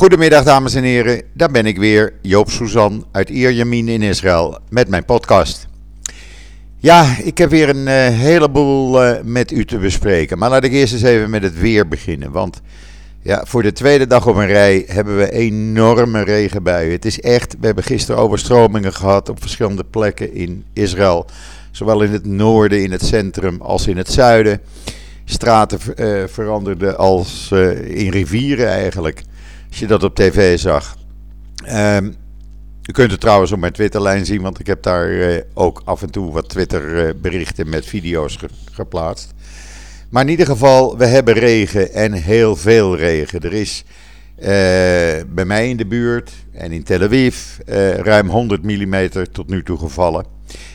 Goedemiddag dames en heren, daar ben ik weer, Joop Suzan uit Ierjemien in Israël met mijn podcast. Ja, ik heb weer een uh, heleboel uh, met u te bespreken, maar laat ik eerst eens even met het weer beginnen. Want ja, voor de tweede dag op een rij hebben we enorme regenbuien. Het is echt, we hebben gisteren overstromingen gehad op verschillende plekken in Israël. Zowel in het noorden, in het centrum als in het zuiden. Straten uh, veranderden als in rivieren eigenlijk. Als je dat op tv zag. Um, u kunt het trouwens op mijn Twitterlijn zien, want ik heb daar uh, ook af en toe wat Twitterberichten met video's ge geplaatst. Maar in ieder geval, we hebben regen en heel veel regen. Er is uh, bij mij in de buurt en in Tel Aviv uh, ruim 100 mm tot nu toe gevallen.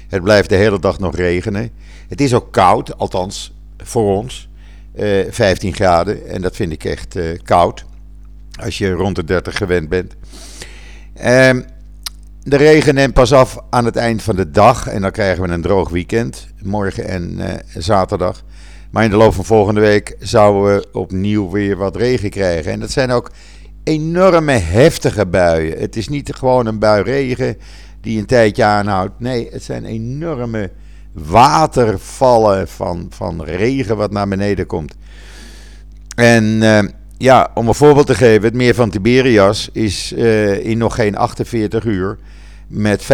Het blijft de hele dag nog regenen. Het is ook koud, althans voor ons. 15 graden en dat vind ik echt koud. Als je rond de 30 gewend bent. Um, de regen neemt pas af aan het eind van de dag. En dan krijgen we een droog weekend. Morgen en uh, zaterdag. Maar in de loop van volgende week zouden we opnieuw weer wat regen krijgen. En dat zijn ook enorme heftige buien. Het is niet gewoon een bui regen die een tijdje aanhoudt. Nee, het zijn enorme watervallen van, van regen wat naar beneden komt. En uh, ja, om een voorbeeld te geven, het meer van Tiberias is uh, in nog geen 48 uur met 5,5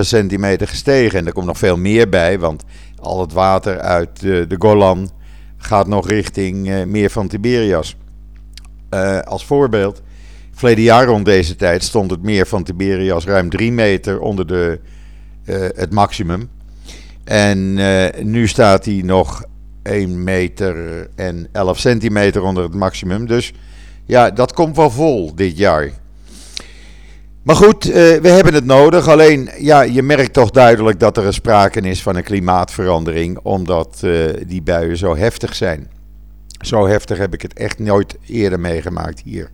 centimeter gestegen. En er komt nog veel meer bij, want al het water uit uh, de Golan gaat nog richting uh, meer van Tiberias. als voorbeeld, verleden jaar rond deze tijd stond het meer van Tiberias ruim 3 meter onder de, het maximum. En nu staat hij nog 1 meter en 11 centimeter onder het maximum. Dus ja, dat komt wel vol dit jaar. Maar goed, uh, we hebben het nodig. Alleen, ja, je merkt toch duidelijk dat er sprake is van een klimaatverandering, omdat uh, die buien zo heftig zijn. Zo heftig heb ik het echt nooit eerder meegemaakt hier.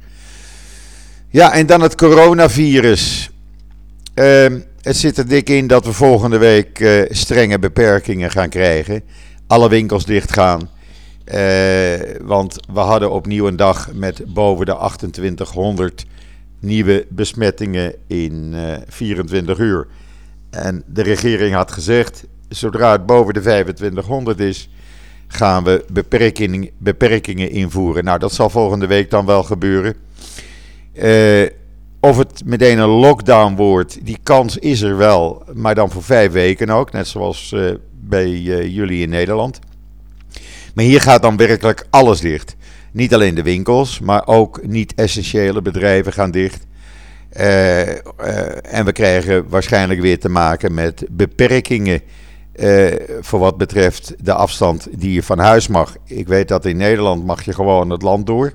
Ja, en dan het coronavirus. Uh, het zit er dik in dat we volgende week uh, strenge beperkingen gaan krijgen alle winkels dicht gaan. Uh, want we hadden opnieuw een dag met boven de 2800 nieuwe besmettingen in uh, eh, 24 uur. En de regering had gezegd, zodra het boven de 2500 is, gaan we beperkingen, beperkingen invoeren. Nou, dat zal volgende week dan wel gebeuren. Uh, of het meteen een lockdown wordt, die kans is er wel, maar dan voor vijf weken ook, net zoals uh, bij uh, jullie in Nederland. Maar hier gaat dan werkelijk alles dicht. Niet alleen de winkels, maar ook niet-essentiële bedrijven gaan dicht. Uh, en we krijgen waarschijnlijk weer te maken met beperkingen voor wat betreft de afstand die je van huis mag. Ik weet dat in Nederland mag je gewoon het land door.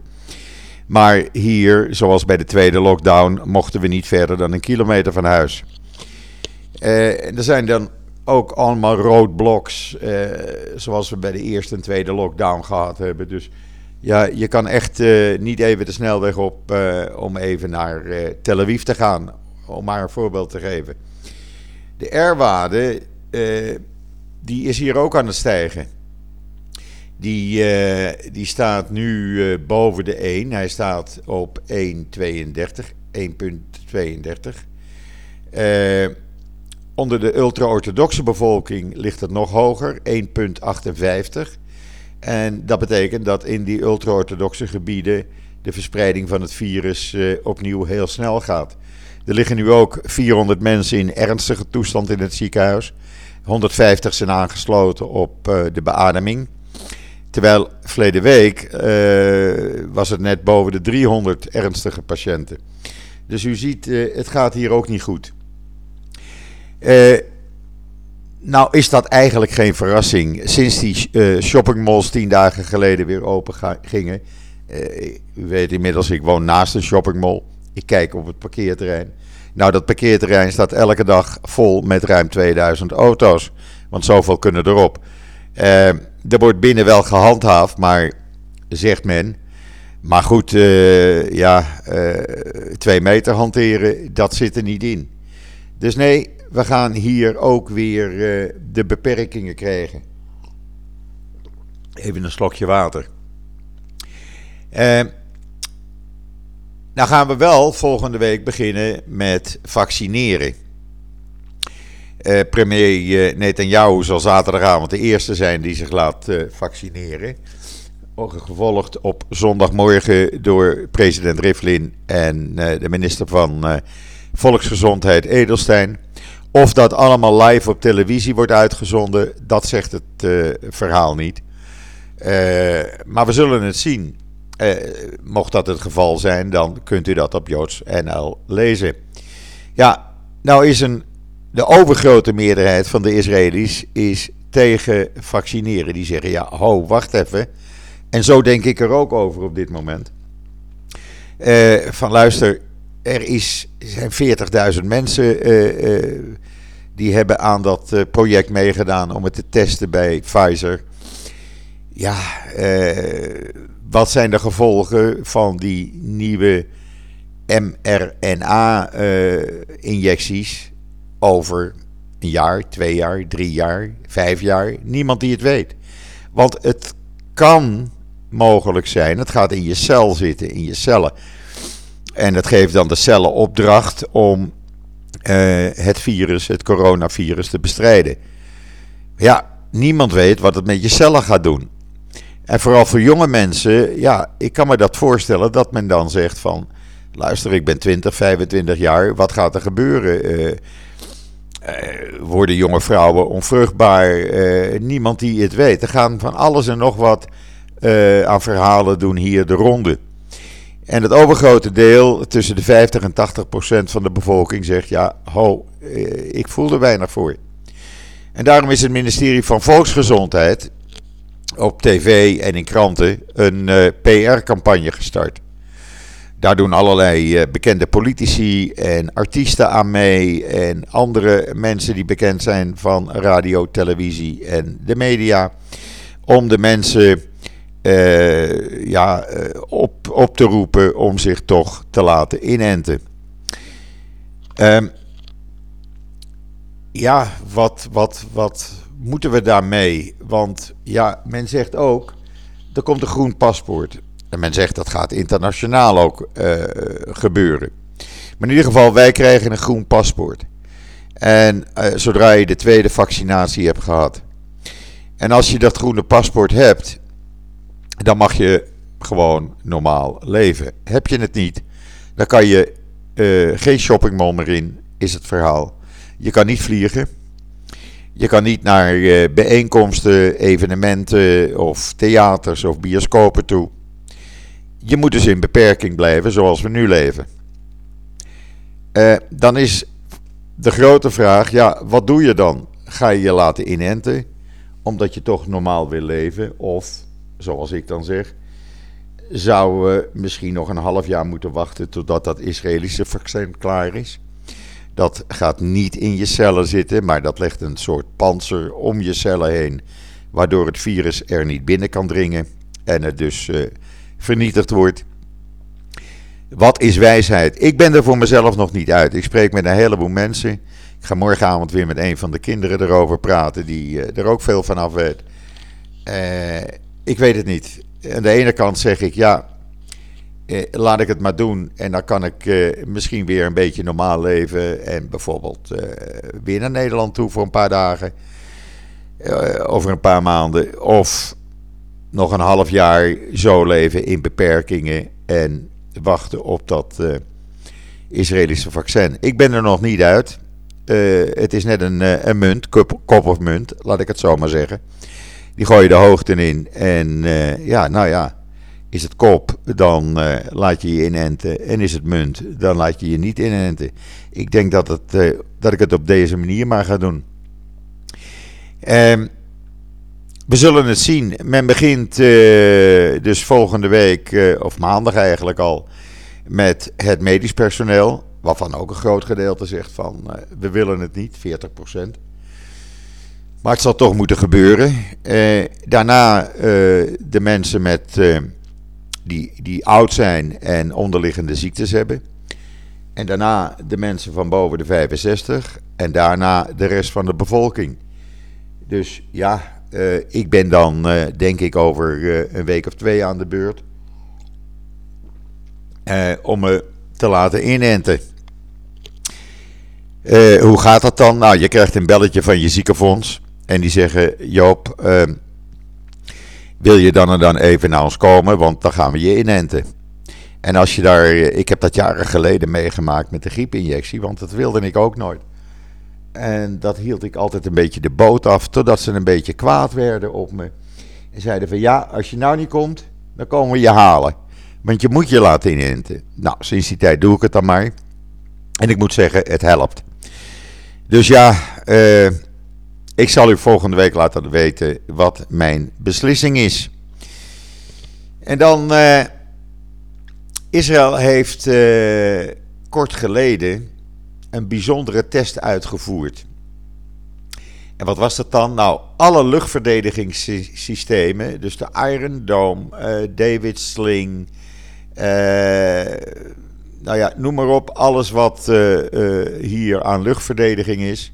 Maar hier, zoals bij de tweede lockdown, mochten we niet verder dan een kilometer van huis. er zijn dan ook allemaal roadblocks, uh, zoals we bij de eerste en tweede lockdown gehad hebben. Dus ja, je kan echt uh, niet even de snelweg op uh, om even naar Tel Aviv te gaan, om maar een voorbeeld te geven. De R-waarde, die is hier ook aan het stijgen. Die, die staat nu boven de 1. Hij staat op 1,32. 1,32. Onder de ultra-orthodoxe bevolking ligt het nog hoger, 1,58. En dat betekent dat in die ultra-orthodoxe gebieden de verspreiding van het virus uh, opnieuw heel snel gaat. Er liggen nu ook 400 mensen in ernstige toestand in het ziekenhuis. 150 zijn aangesloten op uh, de beademing. Terwijl verleden week uh, was het net boven de 300 ernstige patiënten. Dus u ziet, het gaat hier ook niet goed. Uh, nou is dat eigenlijk geen verrassing. Sinds die shoppingmalls tien dagen geleden weer open gingen. U weet inmiddels, ik woon naast een shoppingmall. Ik kijk op het parkeerterrein. Nou, dat parkeerterrein staat elke dag vol met ruim 2000 auto's. Want zoveel kunnen erop. Uh, er wordt binnen wel gehandhaafd, maar zegt men. Maar goed, ja, twee meter hanteren, dat zit er niet in. Dus nee, we gaan hier ook weer uh, de beperkingen krijgen. Even een slokje water. Nou gaan we wel volgende week beginnen met vaccineren. Uh, premier Netanyahu zal zaterdagavond de eerste zijn die zich laat uh, vaccineren. Gevolgd op zondagmorgen door president Rivlin en uh, de minister van Volksgezondheid Edelstein. Of dat allemaal live op televisie wordt uitgezonden, dat zegt het verhaal niet. maar we zullen het zien. mocht dat het geval zijn, dan kunt u dat op Joods NL lezen. Ja, nou is een de overgrote meerderheid van de Israëli's is tegen vaccineren. Die zeggen, ja, ho, wacht even. En zo denk ik er ook over op dit moment. Uh, van luister, er is, zijn 40.000 mensen uh, uh, die hebben aan dat project meegedaan om het te testen bij Pfizer. Ja, wat zijn de gevolgen van die nieuwe mRNA-injecties? Over een jaar, twee jaar, drie jaar, vijf jaar. Niemand die het weet. Want het kan mogelijk zijn, het gaat in je cel zitten, in je cellen. En dat geeft dan de cellen opdracht om uh, het virus, het coronavirus, te bestrijden. Ja, niemand weet wat het met je cellen gaat doen. En vooral voor jonge mensen, ja, ik kan me dat voorstellen dat men dan zegt van... Luister, ik ben 20, 25 jaar, wat gaat er gebeuren? Uh, worden jonge vrouwen onvruchtbaar? Uh, niemand die het weet. Er gaan van alles en nog wat uh, aan verhalen doen hier de ronde. En het overgrote deel, tussen de 50 en 80 procent van de bevolking, zegt: Ja, ho, ik voel er weinig voor. En daarom is het ministerie van Volksgezondheid op tv en in kranten een PR-campagne gestart. Daar doen allerlei eh, bekende politici en artiesten aan mee. En andere mensen die bekend zijn van radio, televisie en de media. Om de mensen uh, ja, eh, op, op te roepen om zich toch te laten inenten. Um, ja, wat, wat, wat moeten we daarmee? Want ja, men zegt ook, er komt een groen paspoort. En men zegt dat gaat internationaal ook uh, gebeuren. Maar in ieder geval, wij krijgen een groen paspoort. En uh, zodra je de tweede vaccinatie hebt gehad. En als je dat groene paspoort hebt, dan mag je gewoon normaal leven. Heb je het niet, dan kan je uh, geen shoppingmall meer in, is het verhaal. Je kan niet vliegen. Je kan niet naar bijeenkomsten, evenementen of theaters of bioscopen toe je moet dus in beperking blijven zoals we nu leven. Uh, dan is de grote vraag, ja, wat doe je dan? Ga je je laten inenten omdat je toch normaal wil leven? Of, zoals ik dan zeg, zouden we misschien nog een half jaar moeten wachten totdat dat Israëlische vaccin klaar is? Dat gaat niet in je cellen zitten, maar dat legt een soort panzer om je cellen heen, waardoor het virus er niet binnen kan dringen en het dus uh, vernietigd wordt. Wat is wijsheid? Ik ben er voor mezelf nog niet uit. Ik spreek met een heleboel mensen. Ik ga morgenavond weer met een van de kinderen erover praten, die uh, er ook veel van af weet. Uh, ik weet het niet. Aan de ene kant zeg ik ja, uh, laat ik het maar doen. En dan kan ik misschien weer een beetje normaal leven. En bijvoorbeeld weer naar Nederland toe voor een paar dagen. over een paar maanden. Of nog een half jaar zo leven in beperkingen en wachten op dat uh, Israëlische vaccin. Ik ben er nog niet uit. Uh, het is net een, uh, een munt, kop, of munt, laat ik het zo maar zeggen. Die gooi je de hoogte in en ja, nou ja, is het kop, dan laat je je inenten. En is het munt, dan laat je je niet inenten. Ik denk dat, het, dat ik het op deze manier maar ga doen. Ehm we zullen het zien. Men begint uh, dus volgende week, uh, of maandag eigenlijk al, met het medisch personeel. Waarvan ook een groot gedeelte zegt van uh, we willen het niet, 40%. Maar het zal toch moeten gebeuren. daarna de mensen met, die, die oud zijn en onderliggende ziektes hebben. En daarna de mensen van boven de 65. En daarna de rest van de bevolking. Dus ja, uh, ik ben dan, uh, denk ik, over uh, een week of twee aan de beurt. om me te laten inenten. hoe gaat dat dan? Nou, je krijgt een belletje van je ziekenfonds. En die zeggen: Joop, ehm, wil je dan en dan even naar ons komen? Want dan gaan we je inenten. En als je daar, ik heb dat jaren geleden meegemaakt met de griepinjectie, want dat wilde ik ook nooit. En dat hield ik altijd een beetje de boot af, totdat ze een beetje kwaad werden op me. En zeiden van ja, als je nou niet komt, dan komen we je halen. Want je moet je laten inenten. Nou, sinds die tijd doe ik het dan maar. En ik moet zeggen, het helpt. Dus ja, uh, ik zal u volgende week laten weten wat mijn beslissing is. En dan, uh, Israël heeft uh, kort geleden een bijzondere test uitgevoerd. En wat was dat dan? Nou, alle luchtverdedigingssystemen, dus de Iron Dome, uh, David Sling, uh, nou ja, noem maar op, alles wat uh, hier aan luchtverdediging is.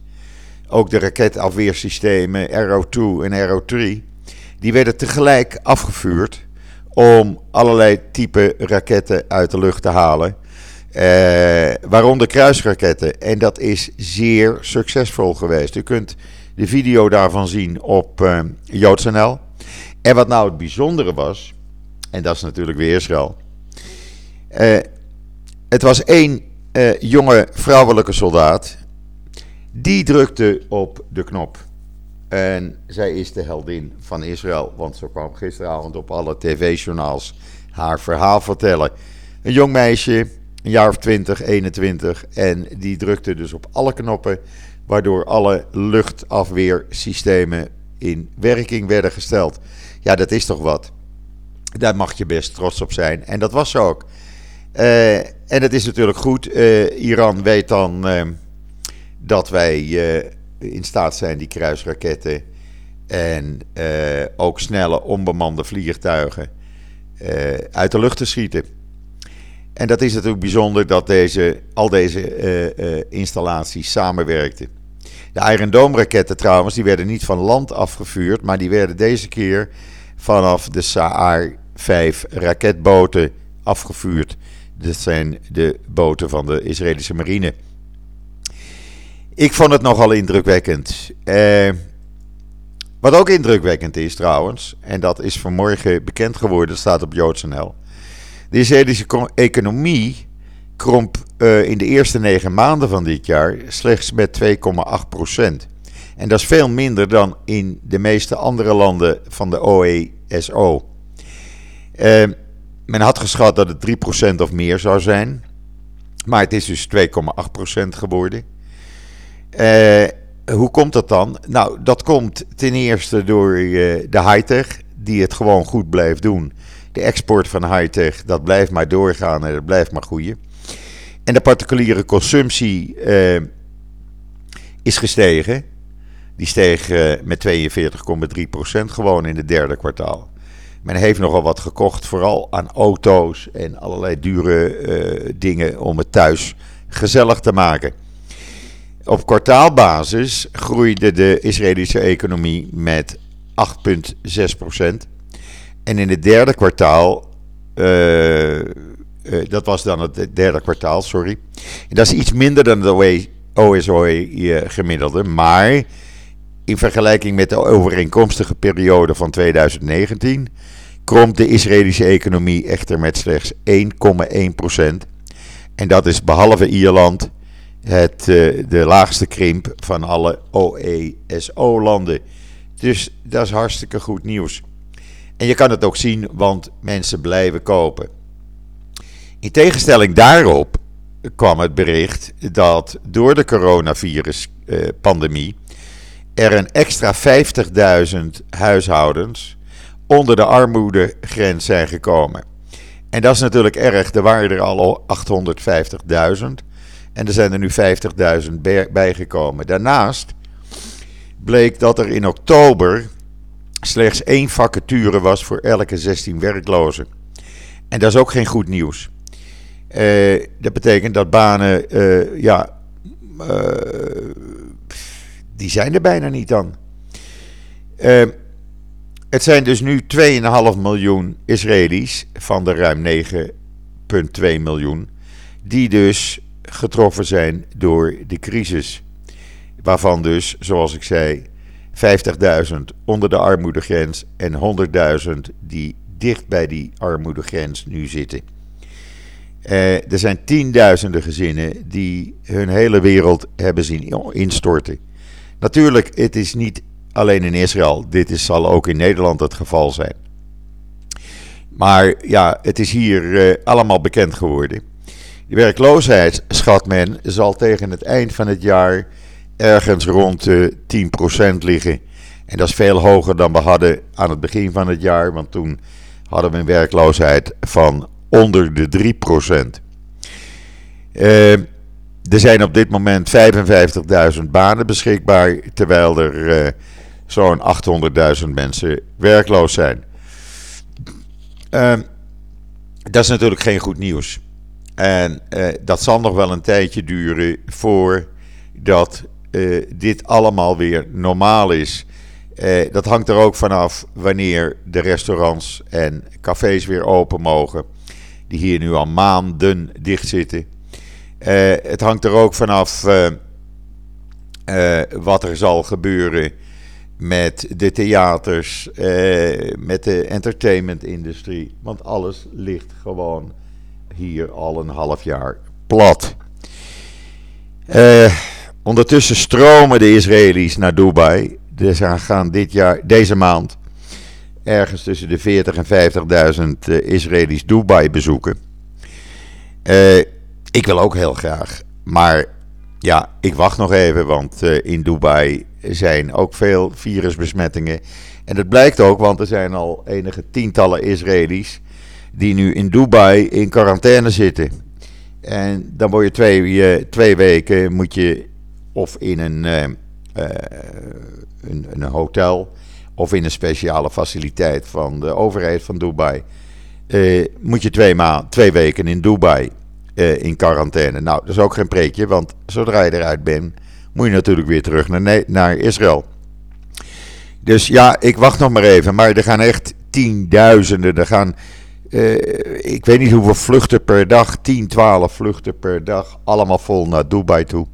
Ook de raketafweersystemen Arrow 2 en Arrow 3, die werden tegelijk afgevuurd om allerlei type raketten uit de lucht te halen. Uh, waaronder kruisraketten. En dat is zeer succesvol geweest. U kunt de video daarvan zien op uh, JoodsNL. En wat nou het bijzondere was, en dat is natuurlijk weer Israël. Uh, het was één jonge vrouwelijke soldaat. Die drukte op de knop. En zij is de heldin van Israël. Want ze kwam gisteravond op alle tv-journaals haar verhaal vertellen. Een jong meisje, een jaar of 20, 21. En die drukte dus op alle knoppen, waardoor alle luchtafweersystemen in werking werden gesteld. Ja, dat is toch wat. Daar mag je best trots op zijn. En dat was zo ook. Uh, en het is natuurlijk goed. Uh, Iran weet dan uh, dat wij in staat zijn die kruisraketten en ook snelle onbemande vliegtuigen uit de lucht te schieten. En dat is natuurlijk bijzonder dat deze, al deze uh, uh, installaties samenwerkten. De Iron Dome raketten trouwens, die werden niet van land afgevuurd, maar die werden deze keer vanaf de Saar 5 raketboten afgevuurd. Dat zijn de boten van de Israëlische marine. Ik vond het nogal indrukwekkend. Eh, wat ook indrukwekkend is trouwens, en dat is vanmorgen bekend geworden, staat op JoodsNL. De Israëlische economie kromp uh, in de eerste negen maanden van dit jaar slechts met 2,8 procent. En dat is veel minder dan in de meeste andere landen van de OESO. Uh, eh, men had geschat dat het 3% of meer zou zijn. Maar het is dus 2,8% geworden. Uh, hoe komt dat dan? Nou, dat komt ten eerste door de high-tech, die het gewoon goed blijft doen de export van high-tech, dat blijft maar doorgaan en dat blijft maar groeien. En de particuliere consumptie uh, is gestegen. Die steeg uh, met 42,3% gewoon in het derde kwartaal. Men heeft nogal wat gekocht, vooral aan auto's en allerlei dure uh, dingen om het thuis gezellig te maken. Op kwartaalbasis groeide de Israëlische economie met 8,6%. En in het derde kwartaal, uh, uh, dat was dan het derde kwartaal, sorry. En dat is iets minder dan de OSOE gemiddelde, maar in vergelijking met de overeenkomstige periode van 2019 kromp de Israëlische economie echter met slechts 1,1%. En dat is behalve Ierland het, de laagste krimp van alle OESO-landen. Dus dat is hartstikke goed nieuws. En je kan het ook zien, want mensen blijven kopen. In tegenstelling daarop kwam het bericht dat door de coronavirus-pandemie er een extra 50.000 huishoudens onder de armoedegrens zijn gekomen. En dat is natuurlijk erg. Er waren er al 850.000 en er zijn er nu 50.000 bijgekomen. Daarnaast bleek dat er in oktober slechts één vacature was voor elke 16 werklozen. En dat is ook geen goed nieuws. Uh, dat betekent dat banen, uh, ja, uh, die zijn er bijna niet dan. het zijn dus nu 2,5 miljoen Israëli's van de ruim 9 miljoen, die dus getroffen zijn door de crisis. Waarvan dus, zoals ik zei, 50.000 onder de armoedegrens en 100.000 die dicht bij die armoedegrens nu zitten. Uh, er zijn tienduizenden gezinnen die hun hele wereld hebben zien instorten. Natuurlijk, het is niet alleen in Israël. Dit is, zal ook in Nederland het geval zijn. Maar ja, het is hier uh, allemaal bekend geworden. De werkloosheid, schat men, zal tegen het eind van het jaar ergens rond de 10% liggen. En dat is veel hoger dan we hadden aan het begin van het jaar, want toen hadden we een werkloosheid van onder de 3%. Uh, er zijn op dit moment 55.000 banen beschikbaar, terwijl er uh, zo'n 800.000 mensen werkloos zijn. Uh, dat is natuurlijk geen goed nieuws. En dat zal nog wel een tijdje duren voordat uh, dit allemaal weer normaal is. Uh, dat hangt er ook vanaf wanneer de restaurants en cafés weer open mogen. Die hier nu al maanden dicht zitten. het hangt er ook vanaf wat er zal gebeuren met de theaters, met de entertainmentindustrie. Want alles ligt gewoon hier al een half jaar plat. Uh, ondertussen stromen de Israëli's naar Dubai. Dus gaan dit jaar, deze maand ergens tussen de 40 en 50.000 uh, Israëli's Dubai bezoeken. Uh, ik wil ook heel graag. Maar ja, ik wacht nog even, want in Dubai zijn ook veel virusbesmettingen. En dat blijkt ook, want er zijn al enige tientallen Israëli's die nu in Dubai in quarantaine zitten. En dan word je twee, twee weken moet je of in een, uh, een, een, hotel of in een speciale faciliteit van de overheid van Dubai. Uh, moet je twee, ma twee weken in Dubai in quarantaine. Nou, dat is ook geen preekje, want zodra je eruit bent, moet je natuurlijk weer terug naar, naar Israël. Dus ja, ik wacht nog maar even. Maar er gaan echt tienduizenden. Er gaan ik weet niet hoeveel vluchten per dag, 10, 12 vluchten per dag, allemaal vol naar Dubai toe.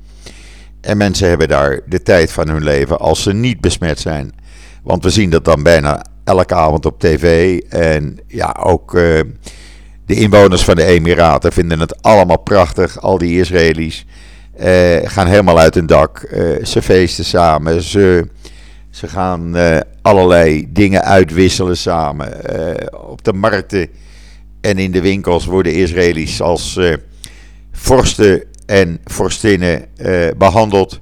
En mensen hebben daar de tijd van hun leven als ze niet besmet zijn. Want we zien dat dan bijna elke avond op tv. En ja, ook uh, de inwoners van de Emiraten vinden het allemaal prachtig. Al die Israëli's uh, gaan helemaal uit hun dak. ze feesten samen. Ze, ze gaan allerlei dingen uitwisselen samen. op de markten en in de winkels worden Israëli's als vorsten en vorstinnen uh, behandeld.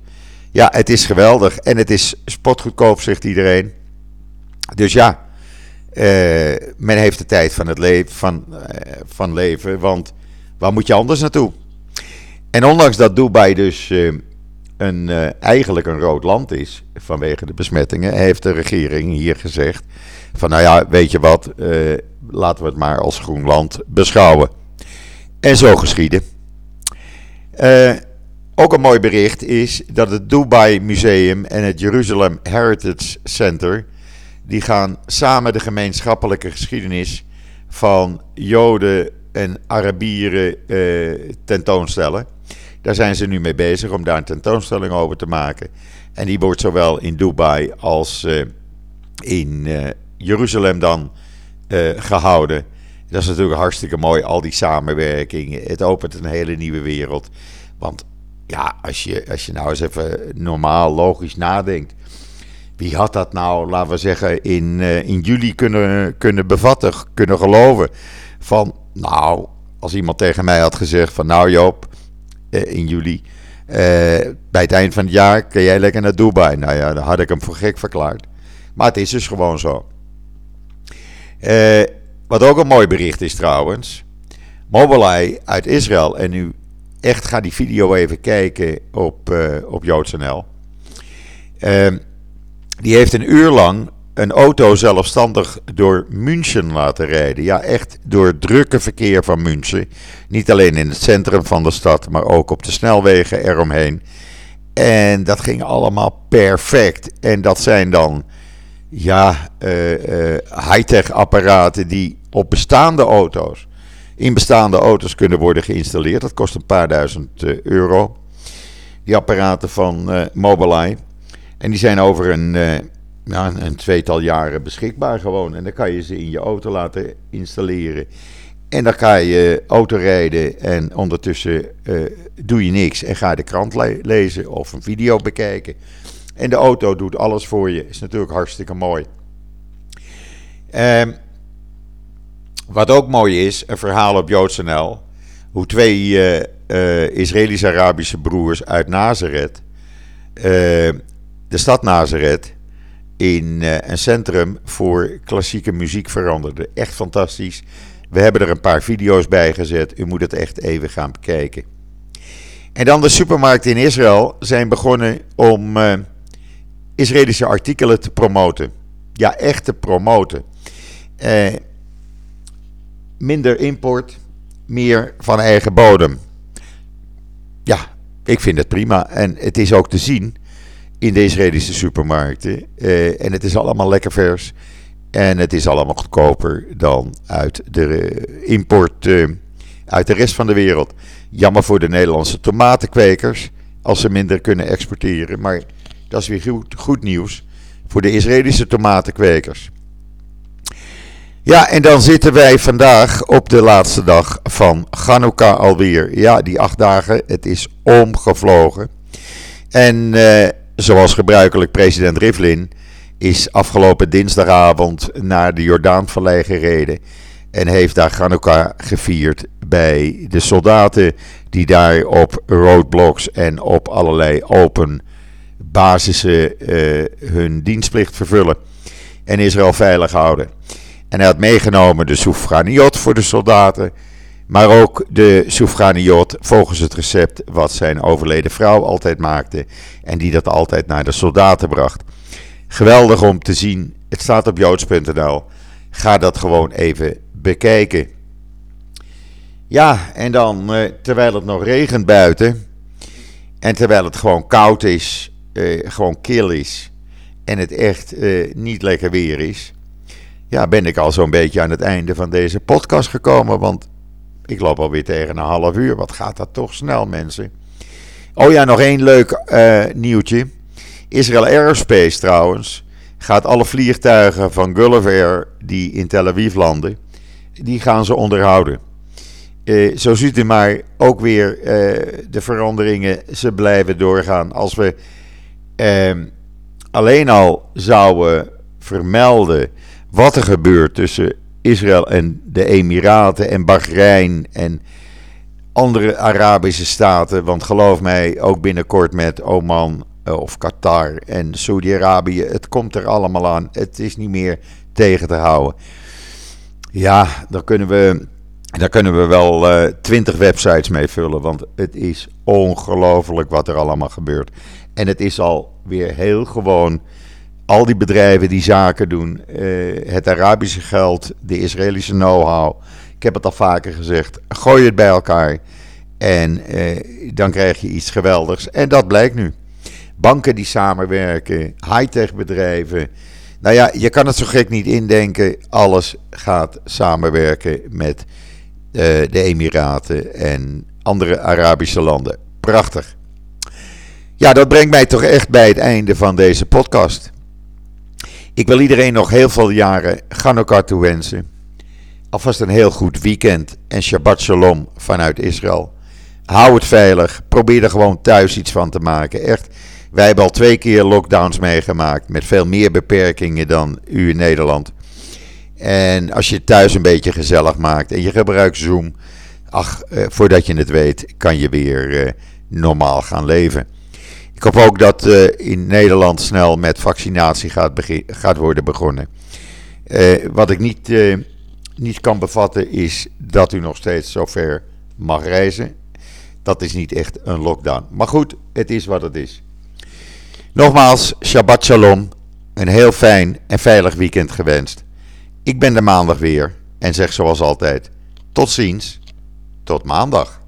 Ja, het is geweldig en het is spotgoedkoop, zegt iedereen. Dus ja, uh, men heeft de tijd van het leven, van, van leven, want waar moet je anders naartoe? En ondanks dat Dubai dus een, eigenlijk een rood land is vanwege de besmettingen, heeft de regering hier gezegd van nou ja, weet je wat, laten we het maar als groen land beschouwen. En zo geschieden. Uh, ook een mooi bericht is dat het Dubai Museum en het Jerusalem Heritage Center. die gaan samen de gemeenschappelijke geschiedenis van Joden en Arabieren uh, tentoonstellen. Daar zijn ze nu mee bezig om daar een tentoonstelling over te maken. En die wordt zowel in Dubai als uh, in Jeruzalem dan gehouden. Dat is natuurlijk hartstikke mooi, al die samenwerking. Het opent een hele nieuwe wereld. Want ja, als je, als je nou eens even normaal, logisch nadenkt. Wie had dat nou, laten we zeggen, in, uh, in juli kunnen, kunnen bevatten, kunnen geloven? Van, nou, als iemand tegen mij had gezegd van, nou Joop, uh, in juli, bij het eind van het jaar kun jij lekker naar Dubai. Nou ja, dan had ik hem voor gek verklaard. Maar het is dus gewoon zo. Uh, wat ook een mooi bericht is trouwens. Mobileye uit Israël. En nu echt ga die video even kijken op, uh, op JoodsNL. Uh, die heeft een uur lang een auto zelfstandig door München laten rijden. Ja, echt door drukke verkeer van München. Niet alleen in het centrum van de stad, maar ook op de snelwegen eromheen. En dat ging allemaal perfect. En dat zijn dan ja, uh, uh, high-tech apparaten die op bestaande auto's in bestaande auto's kunnen worden geïnstalleerd. Dat kost een paar duizend euro. Die apparaten van Mobileye. En die zijn over een, ja, een tweetal jaren beschikbaar gewoon. En dan kan je ze in je auto laten installeren. En dan ga je auto rijden en ondertussen doe je niks en ga je de krant lezen of een video bekijken. En de auto doet alles voor je. Is natuurlijk hartstikke mooi. Um, wat ook mooi is, een verhaal op JoodsNL. Hoe twee uh, uh, Israëlisch-Arabische broers uit Nazareth, de stad Nazareth, in een centrum voor klassieke muziek veranderden. Echt fantastisch. We hebben er een paar video's bij gezet. U moet het echt even gaan bekijken. En dan de supermarkten in Israël zijn begonnen om Israëlische artikelen te promoten. Ja, echt te promoten. Uh, minder import, meer van eigen bodem. Ja, ik vind het prima. En het is ook te zien in de Israëlische supermarkten. Uh, en het is allemaal lekker vers. En het is allemaal goedkoper dan uit de import uh, uit de rest van de wereld. Jammer voor de Nederlandse tomatenkwekers als ze minder kunnen exporteren. Maar dat is weer goed, goed nieuws voor de Israëlische tomatenkwekers. Ja, en dan zitten wij vandaag op de laatste dag van Hanukkah alweer. Ja, die acht dagen, het is omgevlogen. En uh, zoals gebruikelijk president Rivlin is afgelopen dinsdagavond naar de Jordaanvallei gereden. En heeft daar Hanukkah gevierd bij de soldaten die daar op roadblocks en op allerlei open basissen uh, hun dienstplicht vervullen. En Israël veilig houden. En hij had meegenomen de soufraniot voor de soldaten. Maar ook de soufraniot volgens het recept wat zijn overleden vrouw altijd maakte. En die dat altijd naar de soldaten bracht. Geweldig om te zien. Het staat op joods.nl. Ga dat gewoon even bekijken. Ja, en dan eh, terwijl het nog regent buiten. En terwijl het gewoon koud is, eh, gewoon kil is. En het echt eh, niet lekker weer is. Ja, ben ik al zo'n beetje aan het einde van deze podcast gekomen. Want ik loop alweer tegen een half uur. Wat gaat dat toch snel, mensen? Oh ja, nog één leuk nieuwtje. Israel Aerospace trouwens gaat alle vliegtuigen van Gulf die in Tel Aviv landen, die gaan ze onderhouden. Zo ziet u maar ook weer de veranderingen, ze blijven doorgaan. Als we uh, alleen al zouden vermelden wat er gebeurt tussen Israël en de Emiraten en Bahrein en andere Arabische staten. Want geloof mij, ook binnenkort met Oman eh, of Qatar en Saudi-Arabië. Het komt er allemaal aan. Het is niet meer tegen te houden. Ja, daar kunnen we, daar kunnen we wel uh, twintig websites mee vullen. Want het is ongelooflijk wat er allemaal gebeurt. En het is alweer heel gewoon. Al die bedrijven die zaken doen, uh, het Arabische geld, de Israëlische know-how. Ik heb het al vaker gezegd. Gooi het bij elkaar. En uh, dan krijg je iets geweldigs. En dat blijkt nu banken die samenwerken, high-tech bedrijven. Nou ja, je kan het zo gek niet indenken. Alles gaat samenwerken met uh, de Emiraten en andere Arabische landen. Prachtig. Ja, dat brengt mij toch echt bij het einde van deze podcast. Ik wil iedereen nog heel veel jaren Ganukar toewensen. Alvast een heel goed weekend en Shabbat Shalom vanuit Israël. Hou het veilig. Probeer er gewoon thuis iets van te maken. Echt. Wij hebben al twee keer lockdowns meegemaakt met veel meer beperkingen dan u in Nederland. En als je thuis een beetje gezellig maakt en je gebruikt Zoom, ach, eh, voordat je het weet, kan je weer eh, normaal gaan leven. Ik hoop ook dat eh, in Nederland snel met vaccinatie gaat, gaat worden begonnen. Eh, wat ik niet, eh, niet kan bevatten is dat u nog steeds zover mag reizen. Dat is niet echt een lockdown. Maar goed, het is wat het is. Nogmaals, Shabbat Shalom. Een heel fijn en veilig weekend gewenst. Ik ben er maandag weer en zeg zoals altijd: tot ziens, tot maandag.